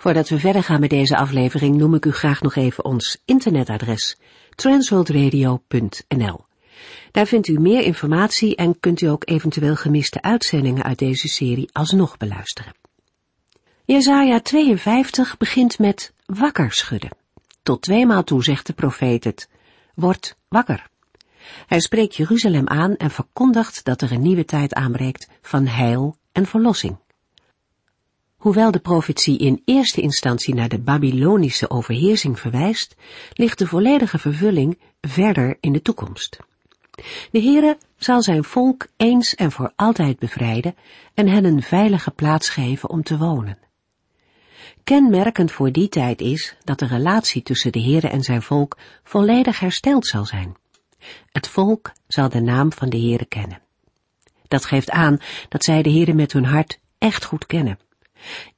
Voordat we verder gaan met deze aflevering noem ik u graag nog even ons internetadres transworldradio.nl. Daar vindt u meer informatie en kunt u ook eventueel gemiste uitzendingen uit deze serie alsnog beluisteren. Jesaja 52 begint met wakker schudden. Tot tweemaal toe zegt de profeet het, word wakker. Hij spreekt Jeruzalem aan en verkondigt dat er een nieuwe tijd aanbreekt van heil en verlossing. Hoewel de profetie in eerste instantie naar de Babylonische overheersing verwijst, ligt de volledige vervulling verder in de toekomst. De Heere zal zijn volk eens en voor altijd bevrijden en hen een veilige plaats geven om te wonen. Kenmerkend voor die tijd is dat de relatie tussen de Heere en zijn volk volledig hersteld zal zijn. Het volk zal de naam van de Heere kennen. Dat geeft aan dat zij de Heere met hun hart echt goed kennen.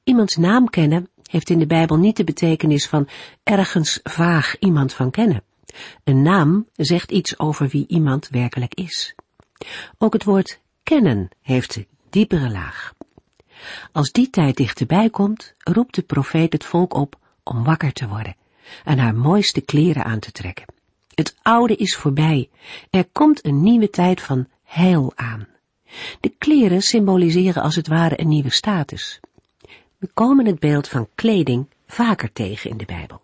Iemands naam kennen heeft in de Bijbel niet de betekenis van ergens vaag iemand van kennen. Een naam zegt iets over wie iemand werkelijk is. Ook het woord kennen heeft diepere laag. Als die tijd dichterbij komt, roept de profeet het volk op om wakker te worden en haar mooiste kleren aan te trekken. Het oude is voorbij. Er komt een nieuwe tijd van heil aan. De kleren symboliseren als het ware een nieuwe status. We komen het beeld van kleding vaker tegen in de Bijbel.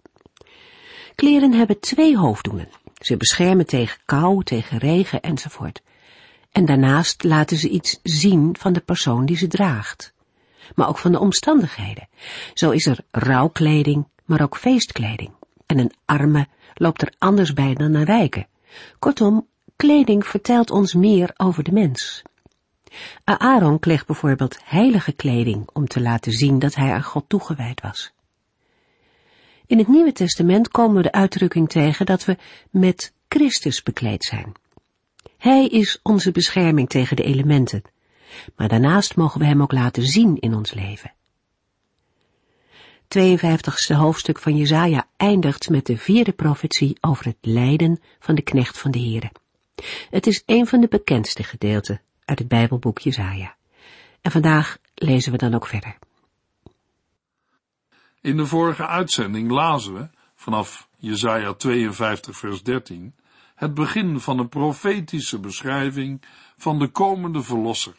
Kleren hebben twee hoofddoelen. Ze beschermen tegen kou, tegen regen enzovoort. En daarnaast laten ze iets zien van de persoon die ze draagt. Maar ook van de omstandigheden. Zo is er rouwkleding, maar ook feestkleding. En een arme loopt er anders bij dan een rijke. Kortom, kleding vertelt ons meer over de mens. Aaron kreeg bijvoorbeeld heilige kleding om te laten zien dat hij aan God toegewijd was. In het Nieuwe Testament komen we de uitdrukking tegen dat we met Christus bekleed zijn. Hij is onze bescherming tegen de elementen, maar daarnaast mogen we hem ook laten zien in ons leven. 52ste hoofdstuk van Jezaja eindigt met de vierde profetie over het lijden van de knecht van de Here. Het is een van de bekendste gedeelten uit het Bijbelboek Jezaja. En vandaag lezen we dan ook verder. In de vorige uitzending lazen we, vanaf Jezaja 52 vers 13, het begin van een profetische beschrijving van de komende verlosser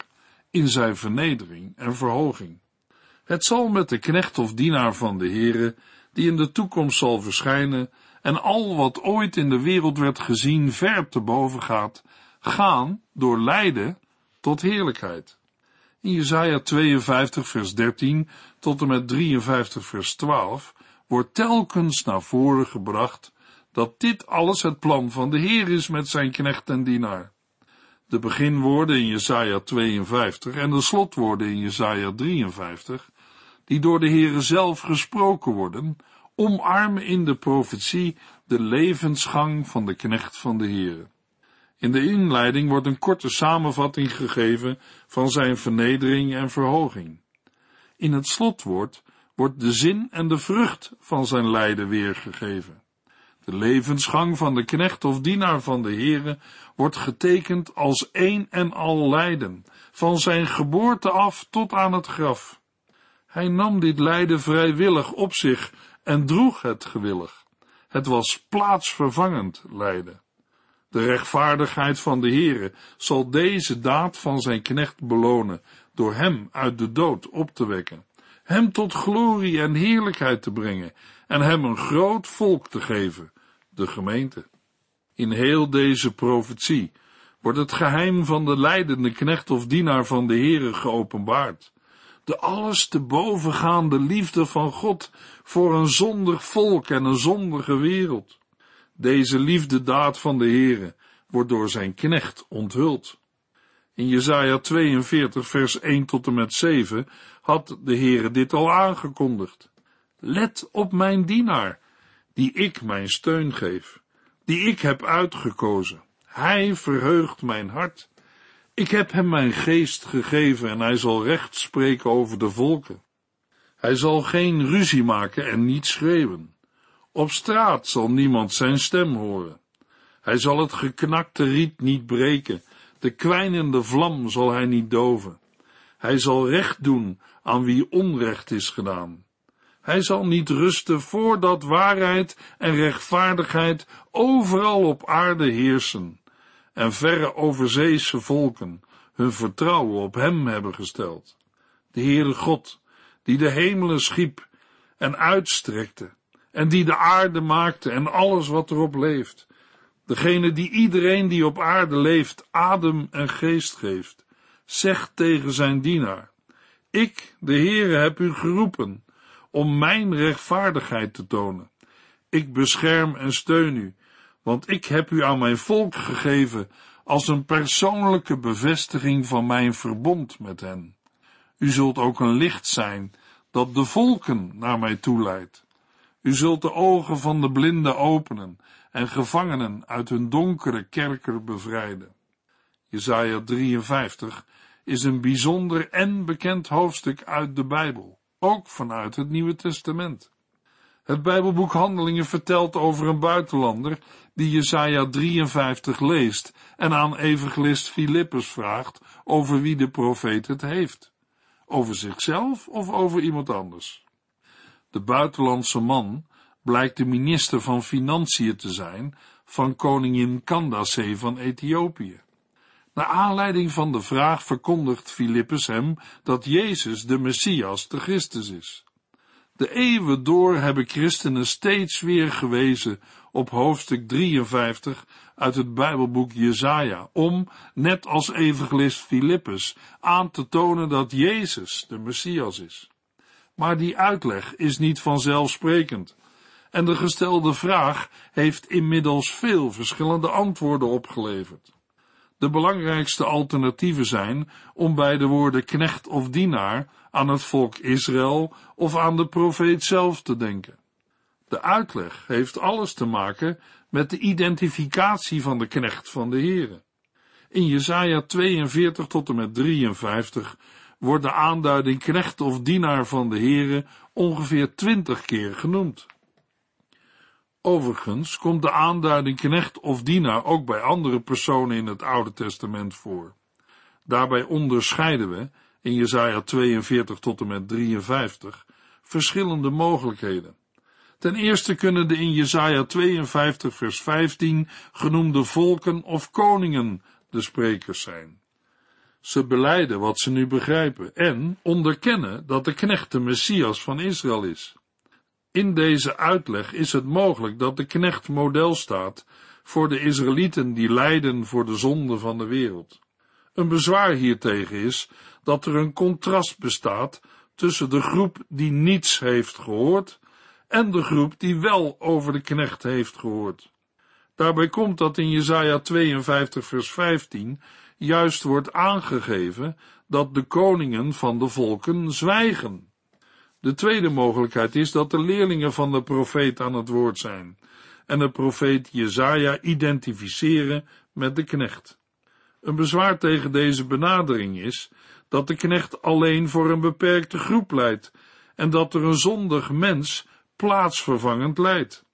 in zijn vernedering en verhoging. Het zal met de knecht of dienaar van de Heere, die in de toekomst zal verschijnen en al wat ooit in de wereld werd gezien ver te boven gaat, gaan door lijden tot heerlijkheid. In Jesaja 52 vers 13 tot en met 53 vers 12 wordt telkens naar voren gebracht dat dit alles het plan van de Heer is met zijn knecht en dienaar. De beginwoorden in Jesaja 52 en de slotwoorden in Jesaja 53, die door de Heere zelf gesproken worden, omarmen in de profetie de levensgang van de knecht van de Heere. In de inleiding wordt een korte samenvatting gegeven van zijn vernedering en verhoging. In het slotwoord wordt de zin en de vrucht van zijn lijden weergegeven. De levensgang van de knecht of dienaar van de Heere wordt getekend als één en al lijden, van zijn geboorte af tot aan het graf. Hij nam dit lijden vrijwillig op zich en droeg het gewillig. Het was plaatsvervangend lijden. De rechtvaardigheid van de Heere zal deze daad van zijn knecht belonen, door hem uit de dood op te wekken, hem tot glorie en heerlijkheid te brengen en hem een groot volk te geven, de gemeente. In heel deze profetie wordt het geheim van de leidende knecht of dienaar van de Heere geopenbaard. De alles te bovengaande liefde van God voor een zondig volk en een zondige wereld. Deze liefdedaad van de Heere wordt door zijn knecht onthuld. In Jesaja 42 vers 1 tot en met 7 had de Heere dit al aangekondigd. Let op mijn dienaar, die ik mijn steun geef, die ik heb uitgekozen. Hij verheugt mijn hart. Ik heb hem mijn geest gegeven en hij zal recht spreken over de volken. Hij zal geen ruzie maken en niet schreeuwen. Op straat zal niemand zijn stem horen. Hij zal het geknakte riet niet breken, de kwijnende vlam zal hij niet doven. Hij zal recht doen aan wie onrecht is gedaan. Hij zal niet rusten voordat waarheid en rechtvaardigheid overal op aarde heersen en verre overzeese volken hun vertrouwen op hem hebben gesteld. De Heere God, die de hemelen schiep en uitstrekte, en die de aarde maakte en alles wat erop leeft, degene die iedereen die op aarde leeft adem en geest geeft, zegt tegen zijn dienaar, ik, de Heere, heb u geroepen om mijn rechtvaardigheid te tonen. Ik bescherm en steun u, want ik heb u aan mijn volk gegeven als een persoonlijke bevestiging van mijn verbond met hen. U zult ook een licht zijn dat de volken naar mij toeleidt. U zult de ogen van de blinden openen en gevangenen uit hun donkere kerker bevrijden. Jesaja 53 is een bijzonder en bekend hoofdstuk uit de Bijbel, ook vanuit het Nieuwe Testament. Het Bijbelboek Handelingen vertelt over een buitenlander die Jesaja 53 leest en aan evangelist Filippus vraagt over wie de profeet het heeft. Over zichzelf of over iemand anders? De buitenlandse man blijkt de minister van Financiën te zijn van koningin Candace van Ethiopië. Naar aanleiding van de vraag verkondigt Filippus hem dat Jezus de Messias, de Christus is. De eeuwen door hebben christenen steeds weer gewezen op hoofdstuk 53 uit het Bijbelboek Jesaja, om, net als evangelist Filippus, aan te tonen dat Jezus de Messias is. Maar die uitleg is niet vanzelfsprekend, en de gestelde vraag heeft inmiddels veel verschillende antwoorden opgeleverd. De belangrijkste alternatieven zijn om bij de woorden knecht of dienaar aan het volk Israël of aan de profeet zelf te denken. De uitleg heeft alles te maken met de identificatie van de knecht van de Heere. In Jesaja 42 tot en met 53 wordt de aanduiding knecht of dienaar van de Heere ongeveer twintig keer genoemd. Overigens komt de aanduiding knecht of dienaar ook bij andere personen in het Oude Testament voor. Daarbij onderscheiden we, in Jesaja 42 tot en met 53, verschillende mogelijkheden. Ten eerste kunnen de in Jesaja 52 vers 15 genoemde volken of koningen de sprekers zijn. Ze beleiden wat ze nu begrijpen en onderkennen dat de knecht de Messias van Israël is. In deze uitleg is het mogelijk dat de knecht model staat voor de Israëlieten die lijden voor de zonde van de wereld. Een bezwaar hiertegen is dat er een contrast bestaat tussen de groep die niets heeft gehoord en de groep die wel over de knecht heeft gehoord. Daarbij komt dat in Jesaja 52 vers 15 juist wordt aangegeven dat de koningen van de volken zwijgen. De tweede mogelijkheid is dat de leerlingen van de profeet aan het woord zijn en de profeet Jezaja identificeren met de knecht. Een bezwaar tegen deze benadering is dat de knecht alleen voor een beperkte groep leidt en dat er een zondig mens plaatsvervangend leidt.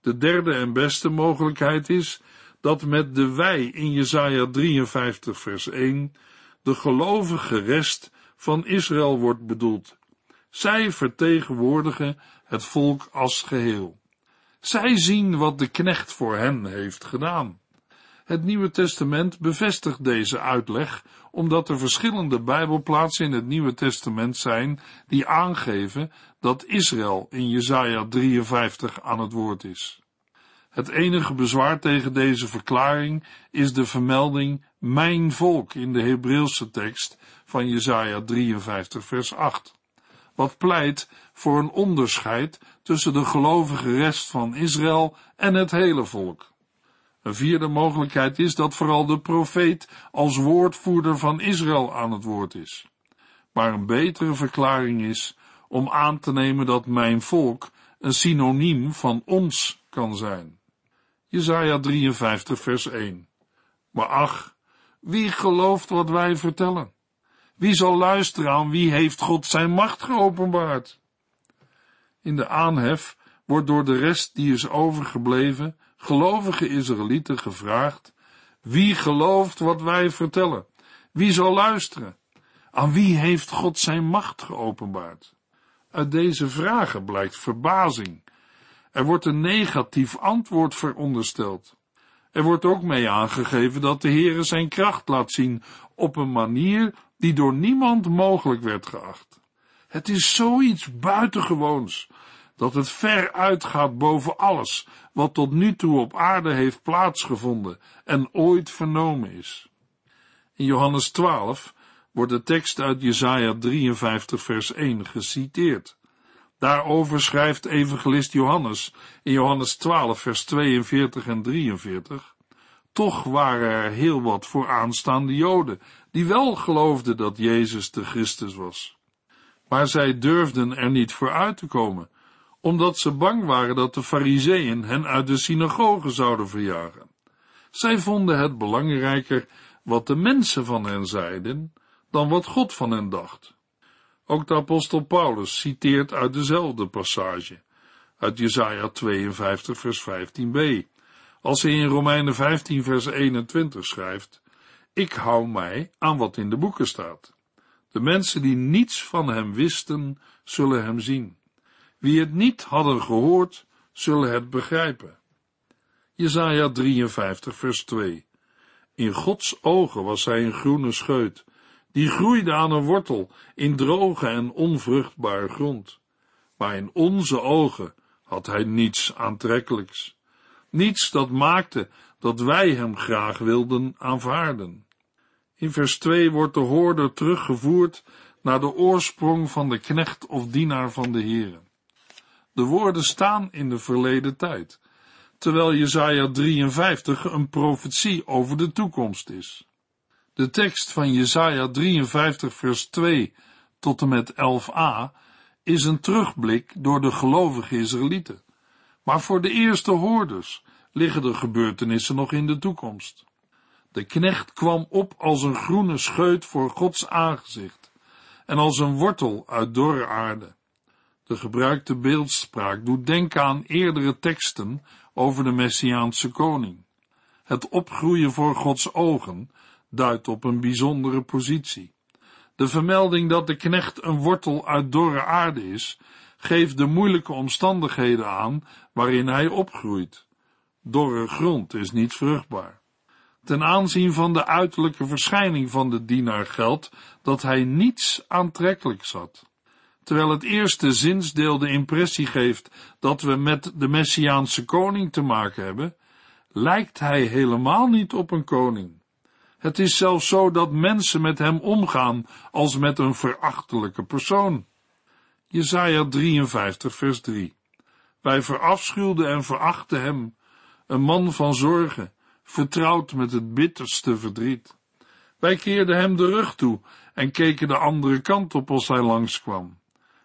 De derde en beste mogelijkheid is dat met de wij in Jesaja 53 vers 1 de gelovige rest van Israël wordt bedoeld zij vertegenwoordigen het volk als geheel. Zij zien wat de knecht voor hen heeft gedaan. Het Nieuwe Testament bevestigt deze uitleg, omdat er verschillende Bijbelplaatsen in het Nieuwe Testament zijn die aangeven dat Israël in Jesaja 53 aan het woord is. Het enige bezwaar tegen deze verklaring is de vermelding mijn volk in de Hebreeuwse tekst van Jesaja 53 vers 8 wat pleit voor een onderscheid tussen de gelovige rest van Israël en het hele volk. Een vierde mogelijkheid is dat vooral de profeet als woordvoerder van Israël aan het woord is. Maar een betere verklaring is om aan te nemen dat mijn volk een synoniem van ons kan zijn. Jesaja 53 vers 1. Maar ach, wie gelooft wat wij vertellen? Wie zal luisteren aan wie heeft God zijn macht geopenbaard? In de aanhef wordt door de rest die is overgebleven, gelovige Israëlieten gevraagd, wie gelooft wat wij vertellen? Wie zal luisteren? Aan wie heeft God zijn macht geopenbaard? Uit deze vragen blijkt verbazing. Er wordt een negatief antwoord verondersteld. Er wordt ook mee aangegeven dat de Heere zijn kracht laat zien op een manier die door niemand mogelijk werd geacht. Het is zoiets buitengewoons, dat het ver uitgaat boven alles wat tot nu toe op aarde heeft plaatsgevonden en ooit vernomen is. In Johannes 12 wordt de tekst uit Jesaja 53 vers 1 geciteerd. Daarover schrijft evangelist Johannes in Johannes 12 vers 42 en 43 toch waren er heel wat vooraanstaande Joden, die wel geloofden dat Jezus de Christus was. Maar zij durfden er niet voor uit te komen, omdat ze bang waren dat de fariseeën hen uit de synagoge zouden verjagen. Zij vonden het belangrijker wat de mensen van hen zeiden, dan wat God van hen dacht. Ook de apostel Paulus citeert uit dezelfde passage, uit Jesaja 52 vers 15b, als hij in Romeinen 15 vers 21 schrijft, ik hou mij aan wat in de boeken staat. De mensen die niets van hem wisten, zullen hem zien. Wie het niet hadden gehoord, zullen het begrijpen. Jesaja 53 vers 2 In Gods ogen was hij een groene scheut, die groeide aan een wortel in droge en onvruchtbare grond. Maar in onze ogen had hij niets aantrekkelijks. Niets dat maakte dat wij hem graag wilden aanvaarden. In vers 2 wordt de hoorder teruggevoerd naar de oorsprong van de knecht of dienaar van de Heere. De woorden staan in de verleden tijd, terwijl Jesaja 53 een profetie over de toekomst is. De tekst van Jesaja 53 vers 2 tot en met 11a is een terugblik door de gelovige Israëlieten. Maar voor de eerste hoorders liggen de gebeurtenissen nog in de toekomst. De knecht kwam op als een groene scheut voor Gods aangezicht en als een wortel uit dorre aarde. De gebruikte beeldspraak doet denken aan eerdere teksten over de Messiaanse koning. Het opgroeien voor Gods ogen duidt op een bijzondere positie. De vermelding dat de knecht een wortel uit dorre aarde is, geeft de moeilijke omstandigheden aan waarin hij opgroeit. Dorre grond is niet vruchtbaar. Ten aanzien van de uiterlijke verschijning van de dienaar geldt dat hij niets aantrekkelijks had. Terwijl het eerste zinsdeel de impressie geeft dat we met de Messiaanse koning te maken hebben, lijkt hij helemaal niet op een koning. Het is zelfs zo dat mensen met hem omgaan als met een verachtelijke persoon. Jesaja 53 vers 3 Wij verafschuwden en verachten hem, een man van zorgen, vertrouwd met het bitterste verdriet. Wij keerden hem de rug toe en keken de andere kant op als hij langskwam.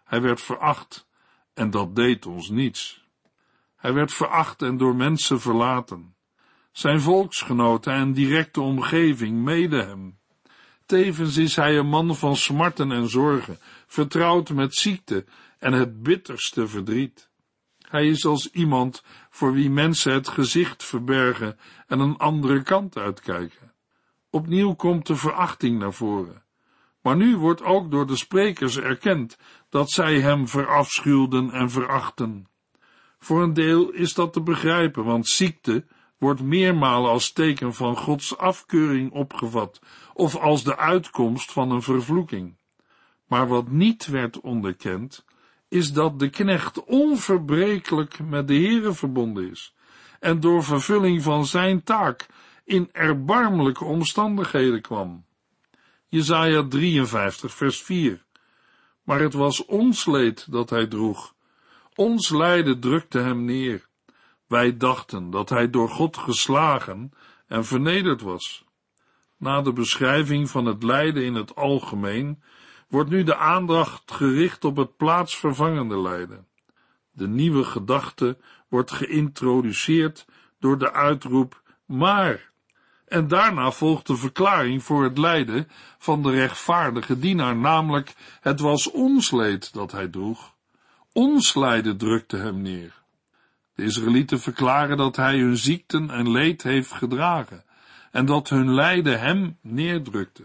Hij werd veracht en dat deed ons niets. Hij werd veracht en door mensen verlaten. Zijn volksgenoten en directe omgeving mede hem. Tevens is hij een man van smarten en zorgen, vertrouwd met ziekte en het bitterste verdriet. Hij is als iemand voor wie mensen het gezicht verbergen en een andere kant uitkijken. Opnieuw komt de verachting naar voren. Maar nu wordt ook door de sprekers erkend dat zij hem verafschuwden en verachten. Voor een deel is dat te begrijpen, want ziekte wordt meermalen als teken van Gods afkeuring opgevat of als de uitkomst van een vervloeking. Maar wat niet werd onderkend, is dat de knecht onverbrekelijk met de Heere verbonden is en door vervulling van zijn taak in erbarmelijke omstandigheden kwam. Jesaja 53 vers 4 Maar het was ons leed dat hij droeg, ons lijden drukte hem neer. Wij dachten dat hij door God geslagen en vernederd was. Na de beschrijving van het lijden in het algemeen wordt nu de aandacht gericht op het plaatsvervangende lijden. De nieuwe gedachte wordt geïntroduceerd door de uitroep maar. En daarna volgt de verklaring voor het lijden van de rechtvaardige dienaar, namelijk het was ons leed dat hij droeg. Ons lijden drukte hem neer. De Israëlieten verklaren dat hij hun ziekten en leed heeft gedragen en dat hun lijden hem neerdrukte.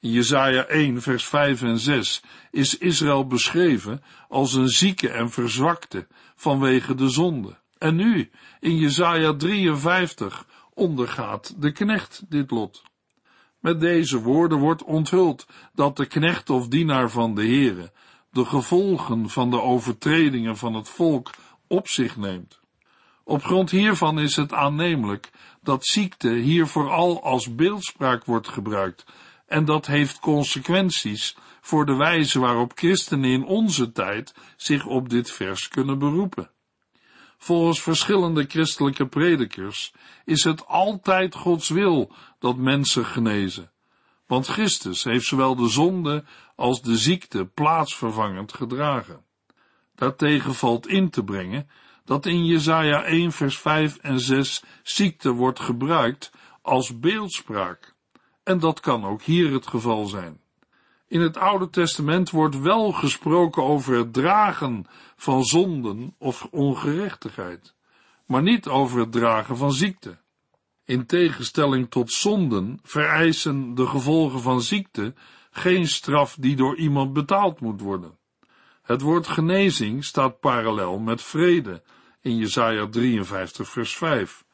In Jesaja 1 vers 5 en 6 is Israël beschreven als een zieke en verzwakte vanwege de zonde. En nu, in Jesaja 53, ondergaat de knecht dit lot. Met deze woorden wordt onthuld dat de knecht of dienaar van de Heere de gevolgen van de overtredingen van het volk op zich neemt. Op grond hiervan is het aannemelijk dat ziekte hier vooral als beeldspraak wordt gebruikt en dat heeft consequenties voor de wijze waarop christenen in onze tijd zich op dit vers kunnen beroepen. Volgens verschillende christelijke predikers is het altijd Gods wil dat mensen genezen, want Christus heeft zowel de zonde als de ziekte plaatsvervangend gedragen. Daartegen valt in te brengen dat in Jesaja 1 vers 5 en 6 ziekte wordt gebruikt als beeldspraak. En dat kan ook hier het geval zijn. In het Oude Testament wordt wel gesproken over het dragen van zonden of ongerechtigheid, maar niet over het dragen van ziekte. In tegenstelling tot zonden vereisen de gevolgen van ziekte geen straf die door iemand betaald moet worden. Het woord genezing staat parallel met vrede in Jesaja 53 vers 5,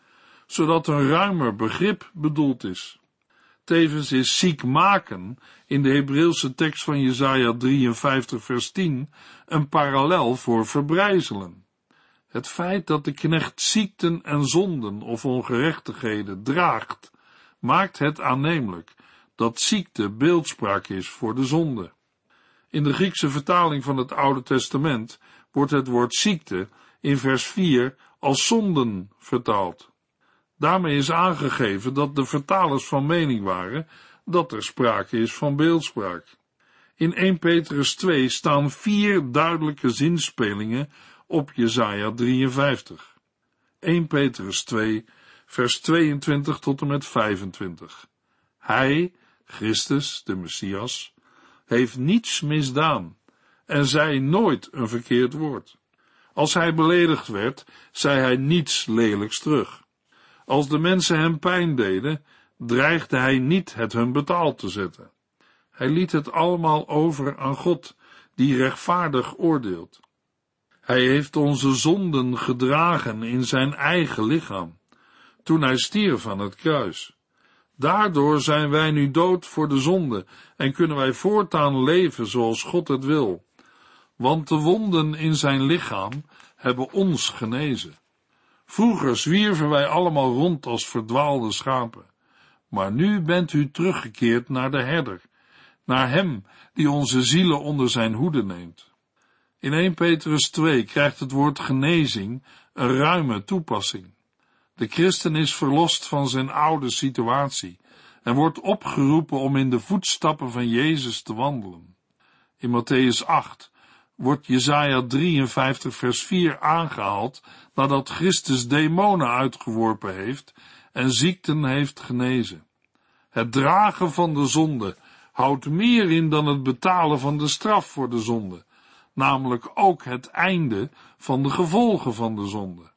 zodat een ruimer begrip bedoeld is. Tevens is ziek maken in de Hebreeuwse tekst van Jesaja 53 vers 10 een parallel voor verbrijzelen. Het feit dat de knecht ziekten en zonden of ongerechtigheden draagt, maakt het aannemelijk dat ziekte beeldspraak is voor de zonde. In de Griekse vertaling van het Oude Testament wordt het woord ziekte in vers 4 als zonden vertaald. Daarmee is aangegeven dat de vertalers van mening waren dat er sprake is van beeldspraak. In 1 Petrus 2 staan vier duidelijke zinspelingen op Jesaja 53. 1 Petrus 2, vers 22 tot en met 25. Hij, Christus, de Messias, heeft niets misdaan en zei nooit een verkeerd woord. Als hij beledigd werd, zei hij niets lelijks terug. Als de mensen hem pijn deden, dreigde hij niet het hun betaald te zetten. Hij liet het allemaal over aan God, die rechtvaardig oordeelt. Hij heeft onze zonden gedragen in zijn eigen lichaam, toen hij stierf aan het kruis. Daardoor zijn wij nu dood voor de zonde en kunnen wij voortaan leven zoals God het wil want de wonden in zijn lichaam hebben ons genezen. Vroeger zwierven wij allemaal rond als verdwaalde schapen, maar nu bent u teruggekeerd naar de herder, naar hem die onze zielen onder zijn hoede neemt. In 1 Petrus 2 krijgt het woord genezing een ruime toepassing. De christen is verlost van zijn oude situatie en wordt opgeroepen om in de voetstappen van Jezus te wandelen. In Matthäus 8 wordt Jesaja 53 vers 4 aangehaald nadat Christus demonen uitgeworpen heeft en ziekten heeft genezen. Het dragen van de zonde houdt meer in dan het betalen van de straf voor de zonde, namelijk ook het einde van de gevolgen van de zonde.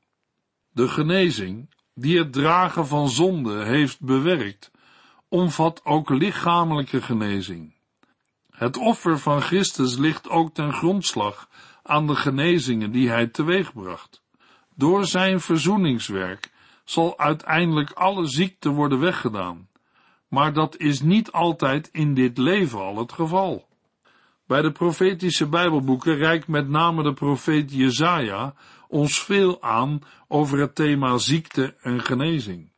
De genezing die het dragen van zonde heeft bewerkt, omvat ook lichamelijke genezing. Het offer van Christus ligt ook ten grondslag aan de genezingen die hij teweegbracht. Door zijn verzoeningswerk zal uiteindelijk alle ziekte worden weggedaan. Maar dat is niet altijd in dit leven al het geval. Bij de profetische Bijbelboeken reikt met name de profeet Jezaja ons veel aan over het thema ziekte en genezing.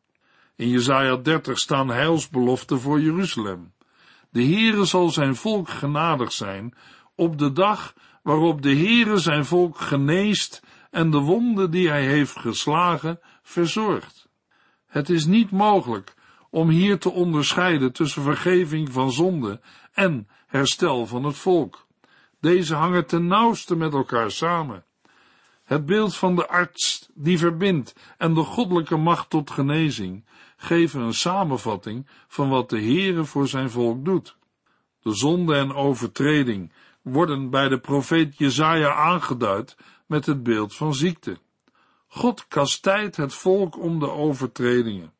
In Jezaja 30 staan heilsbeloften voor Jeruzalem. De Heere zal zijn volk genadig zijn op de dag waarop de Heere zijn volk geneest en de wonden die hij heeft geslagen verzorgt. Het is niet mogelijk om hier te onderscheiden tussen vergeving van zonde en herstel van het volk. Deze hangen ten nauwste met elkaar samen. Het beeld van de arts die verbindt en de goddelijke macht tot genezing geven een samenvatting van wat de Heere voor zijn volk doet. De zonde en overtreding worden bij de profeet Jezaja aangeduid met het beeld van ziekte. God kastijdt het volk om de overtredingen.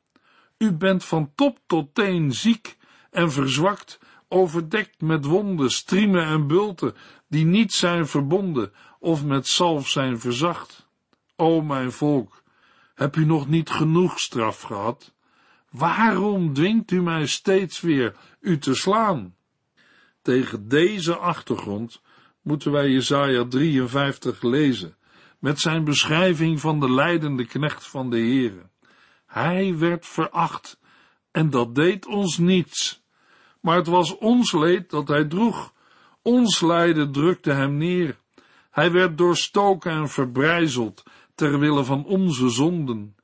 U bent van top tot teen ziek en verzwakt, overdekt met wonden, striemen en bulten, die niet zijn verbonden of met zalf zijn verzacht. O mijn volk, heb u nog niet genoeg straf gehad? Waarom dwingt u mij steeds weer u te slaan? Tegen deze achtergrond moeten wij Jesaja 53 lezen, met zijn beschrijving van de leidende knecht van de Heere. Hij werd veracht, en dat deed ons niets. Maar het was ons leed dat hij droeg. Ons lijden drukte hem neer. Hij werd doorstoken en verbrijzeld ter wille van onze zonden.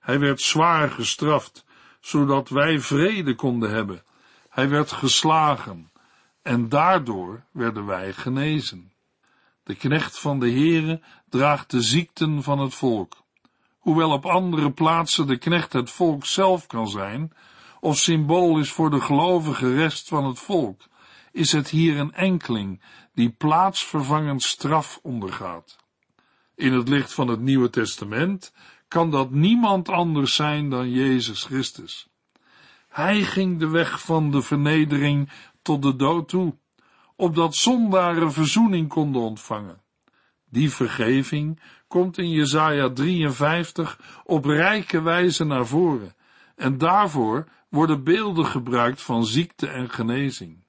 Hij werd zwaar gestraft, zodat wij vrede konden hebben. Hij werd geslagen, en daardoor werden wij genezen. De knecht van de Heere draagt de ziekten van het volk. Hoewel op andere plaatsen de knecht het volk zelf kan zijn, of symbool is voor de gelovige rest van het volk, is het hier een enkeling die plaatsvervangend straf ondergaat. In het licht van het Nieuwe Testament kan dat niemand anders zijn dan Jezus Christus. Hij ging de weg van de vernedering tot de dood toe, opdat zondaren verzoening konden ontvangen. Die vergeving komt in Jesaja 53 op rijke wijze naar voren, en daarvoor worden beelden gebruikt van ziekte en genezing.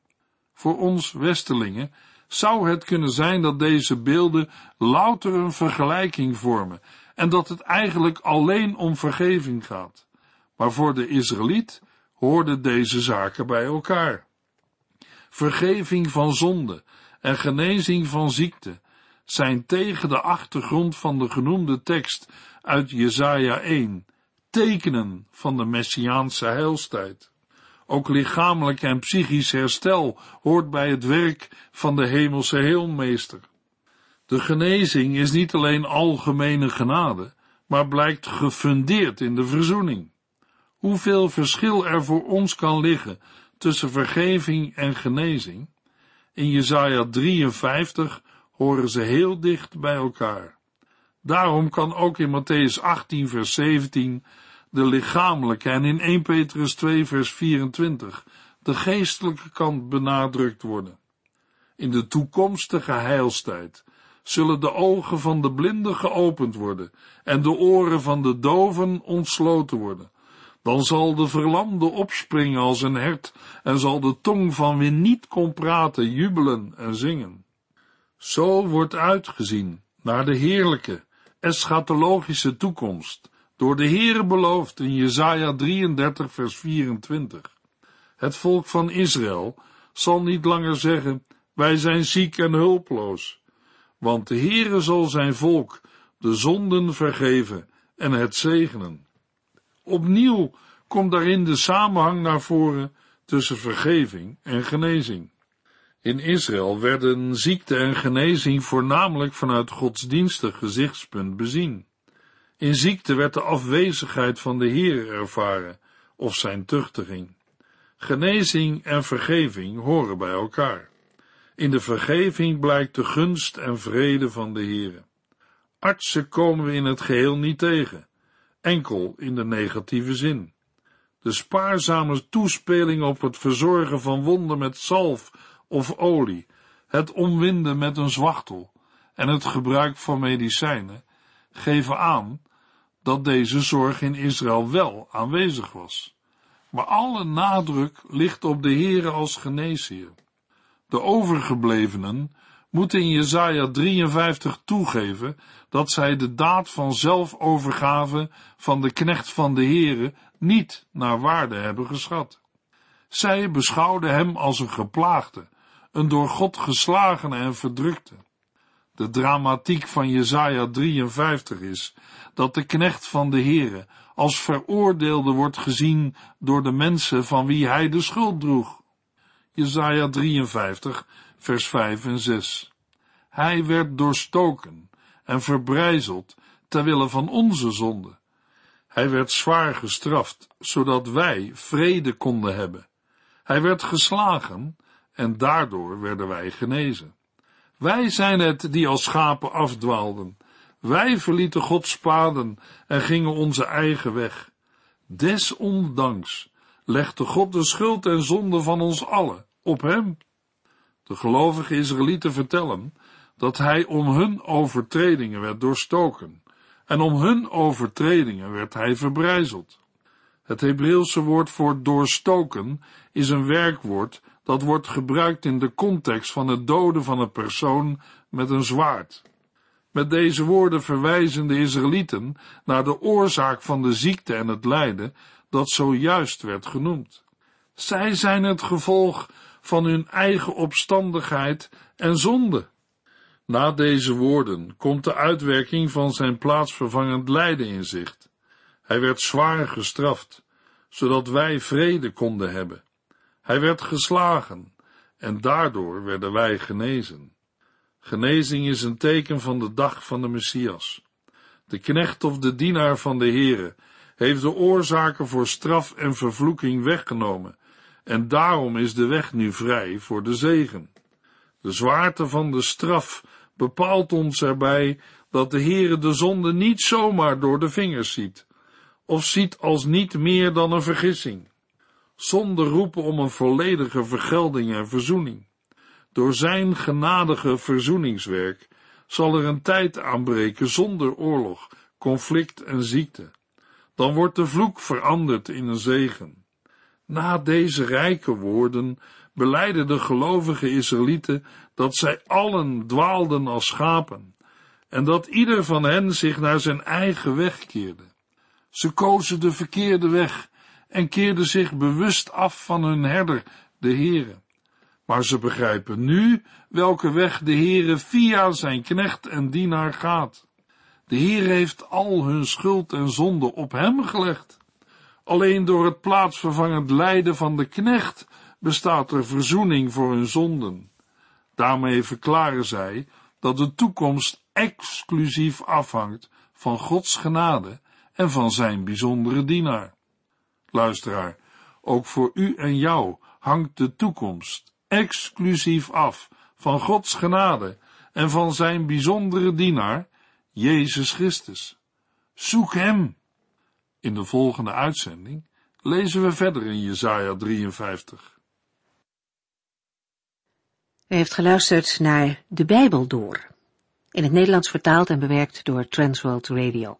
Voor ons Westelingen zou het kunnen zijn dat deze beelden louter een vergelijking vormen en dat het eigenlijk alleen om vergeving gaat. Maar voor de Israëliet hoorden deze zaken bij elkaar. Vergeving van zonde en genezing van ziekte zijn tegen de achtergrond van de genoemde tekst uit Jesaja 1 tekenen van de Messiaanse heilstijd. Ook lichamelijk en psychisch herstel hoort bij het werk van de hemelse heelmeester. De genezing is niet alleen algemene genade, maar blijkt gefundeerd in de verzoening. Hoeveel verschil er voor ons kan liggen tussen vergeving en genezing? In Jesaja 53 horen ze heel dicht bij elkaar. Daarom kan ook in Matthäus 18 vers 17 de lichamelijke en in 1 Petrus 2 vers 24 de geestelijke kant benadrukt worden. In de toekomstige heilstijd zullen de ogen van de blinden geopend worden en de oren van de doven ontsloten worden. Dan zal de verlamde opspringen als een hert en zal de tong van wie niet kon praten jubelen en zingen. Zo wordt uitgezien naar de heerlijke, eschatologische toekomst, door de Heere beloofd in Jesaja 33 vers 24. Het volk van Israël zal niet langer zeggen, wij zijn ziek en hulpeloos, want de Heere zal zijn volk de zonden vergeven en het zegenen. Opnieuw komt daarin de samenhang naar voren tussen vergeving en genezing. In Israël werden ziekte en genezing voornamelijk vanuit godsdienstig gezichtspunt bezien. In ziekte werd de afwezigheid van de Heer ervaren of zijn tuchtiging. Genezing en vergeving horen bij elkaar. In de vergeving blijkt de gunst en vrede van de Heer. Artsen komen we in het geheel niet tegen, enkel in de negatieve zin. De spaarzame toespeling op het verzorgen van wonden met zalf of olie, het omwinden met een zwachtel en het gebruik van medicijnen geven aan dat deze zorg in Israël wel aanwezig was. Maar alle nadruk ligt op de Heere als geneesheer. De overgeblevenen moeten in Jesaja 53 toegeven dat zij de daad van zelfovergave van de knecht van de Heere niet naar waarde hebben geschat. Zij beschouwden hem als een geplaagde, een door God geslagene en verdrukte. De dramatiek van Jesaja 53 is dat de knecht van de Heere als veroordeelde wordt gezien door de mensen van wie hij de schuld droeg. Jesaja 53 vers 5 en 6 Hij werd doorstoken en verbrijzeld ter wille van onze zonde. Hij werd zwaar gestraft, zodat wij vrede konden hebben. Hij werd geslagen en daardoor werden wij genezen. Wij zijn het die als schapen afdwaalden. Wij verlieten Gods paden en gingen onze eigen weg. Desondanks legde God de schuld en zonde van ons allen op hem. De gelovige Israëlieten vertellen dat hij om hun overtredingen werd doorstoken en om hun overtredingen werd hij verbrijzeld. Het Hebreeuwse woord voor doorstoken is een werkwoord dat wordt gebruikt in de context van het doden van een persoon met een zwaard. Met deze woorden verwijzen de Israëlieten naar de oorzaak van de ziekte en het lijden dat zojuist werd genoemd. Zij zijn het gevolg van hun eigen opstandigheid en zonde. Na deze woorden komt de uitwerking van zijn plaatsvervangend lijden in zicht. Hij werd zwaar gestraft, zodat wij vrede konden hebben. Hij werd geslagen en daardoor werden wij genezen. Genezing is een teken van de dag van de Messias. De knecht of de dienaar van de Heere heeft de oorzaken voor straf en vervloeking weggenomen en daarom is de weg nu vrij voor de zegen. De zwaarte van de straf bepaalt ons erbij dat de Heere de zonde niet zomaar door de vingers ziet, of ziet als niet meer dan een vergissing. Zonder roepen om een volledige vergelding en verzoening. Door zijn genadige verzoeningswerk zal er een tijd aanbreken zonder oorlog, conflict en ziekte. Dan wordt de vloek veranderd in een zegen. Na deze rijke woorden beleidden de gelovige Israëlieten dat zij allen dwaalden als schapen en dat ieder van hen zich naar zijn eigen weg keerde. Ze kozen de verkeerde weg en keerden zich bewust af van hun herder, de Heere. Maar ze begrijpen nu welke weg de Heere via zijn knecht en dienaar gaat. De Heer heeft al hun schuld en zonde op hem gelegd. Alleen door het plaatsvervangend lijden van de knecht bestaat er verzoening voor hun zonden. Daarmee verklaren zij dat de toekomst exclusief afhangt van Gods genade en van zijn bijzondere dienaar. Luisteraar, ook voor u en jou hangt de toekomst exclusief af van Gods genade en van zijn bijzondere dienaar, Jezus Christus. Zoek hem in de volgende uitzending lezen we verder in Jesaja 53. U heeft geluisterd naar De Bijbel Door, in het Nederlands vertaald en bewerkt door Transworld Radio.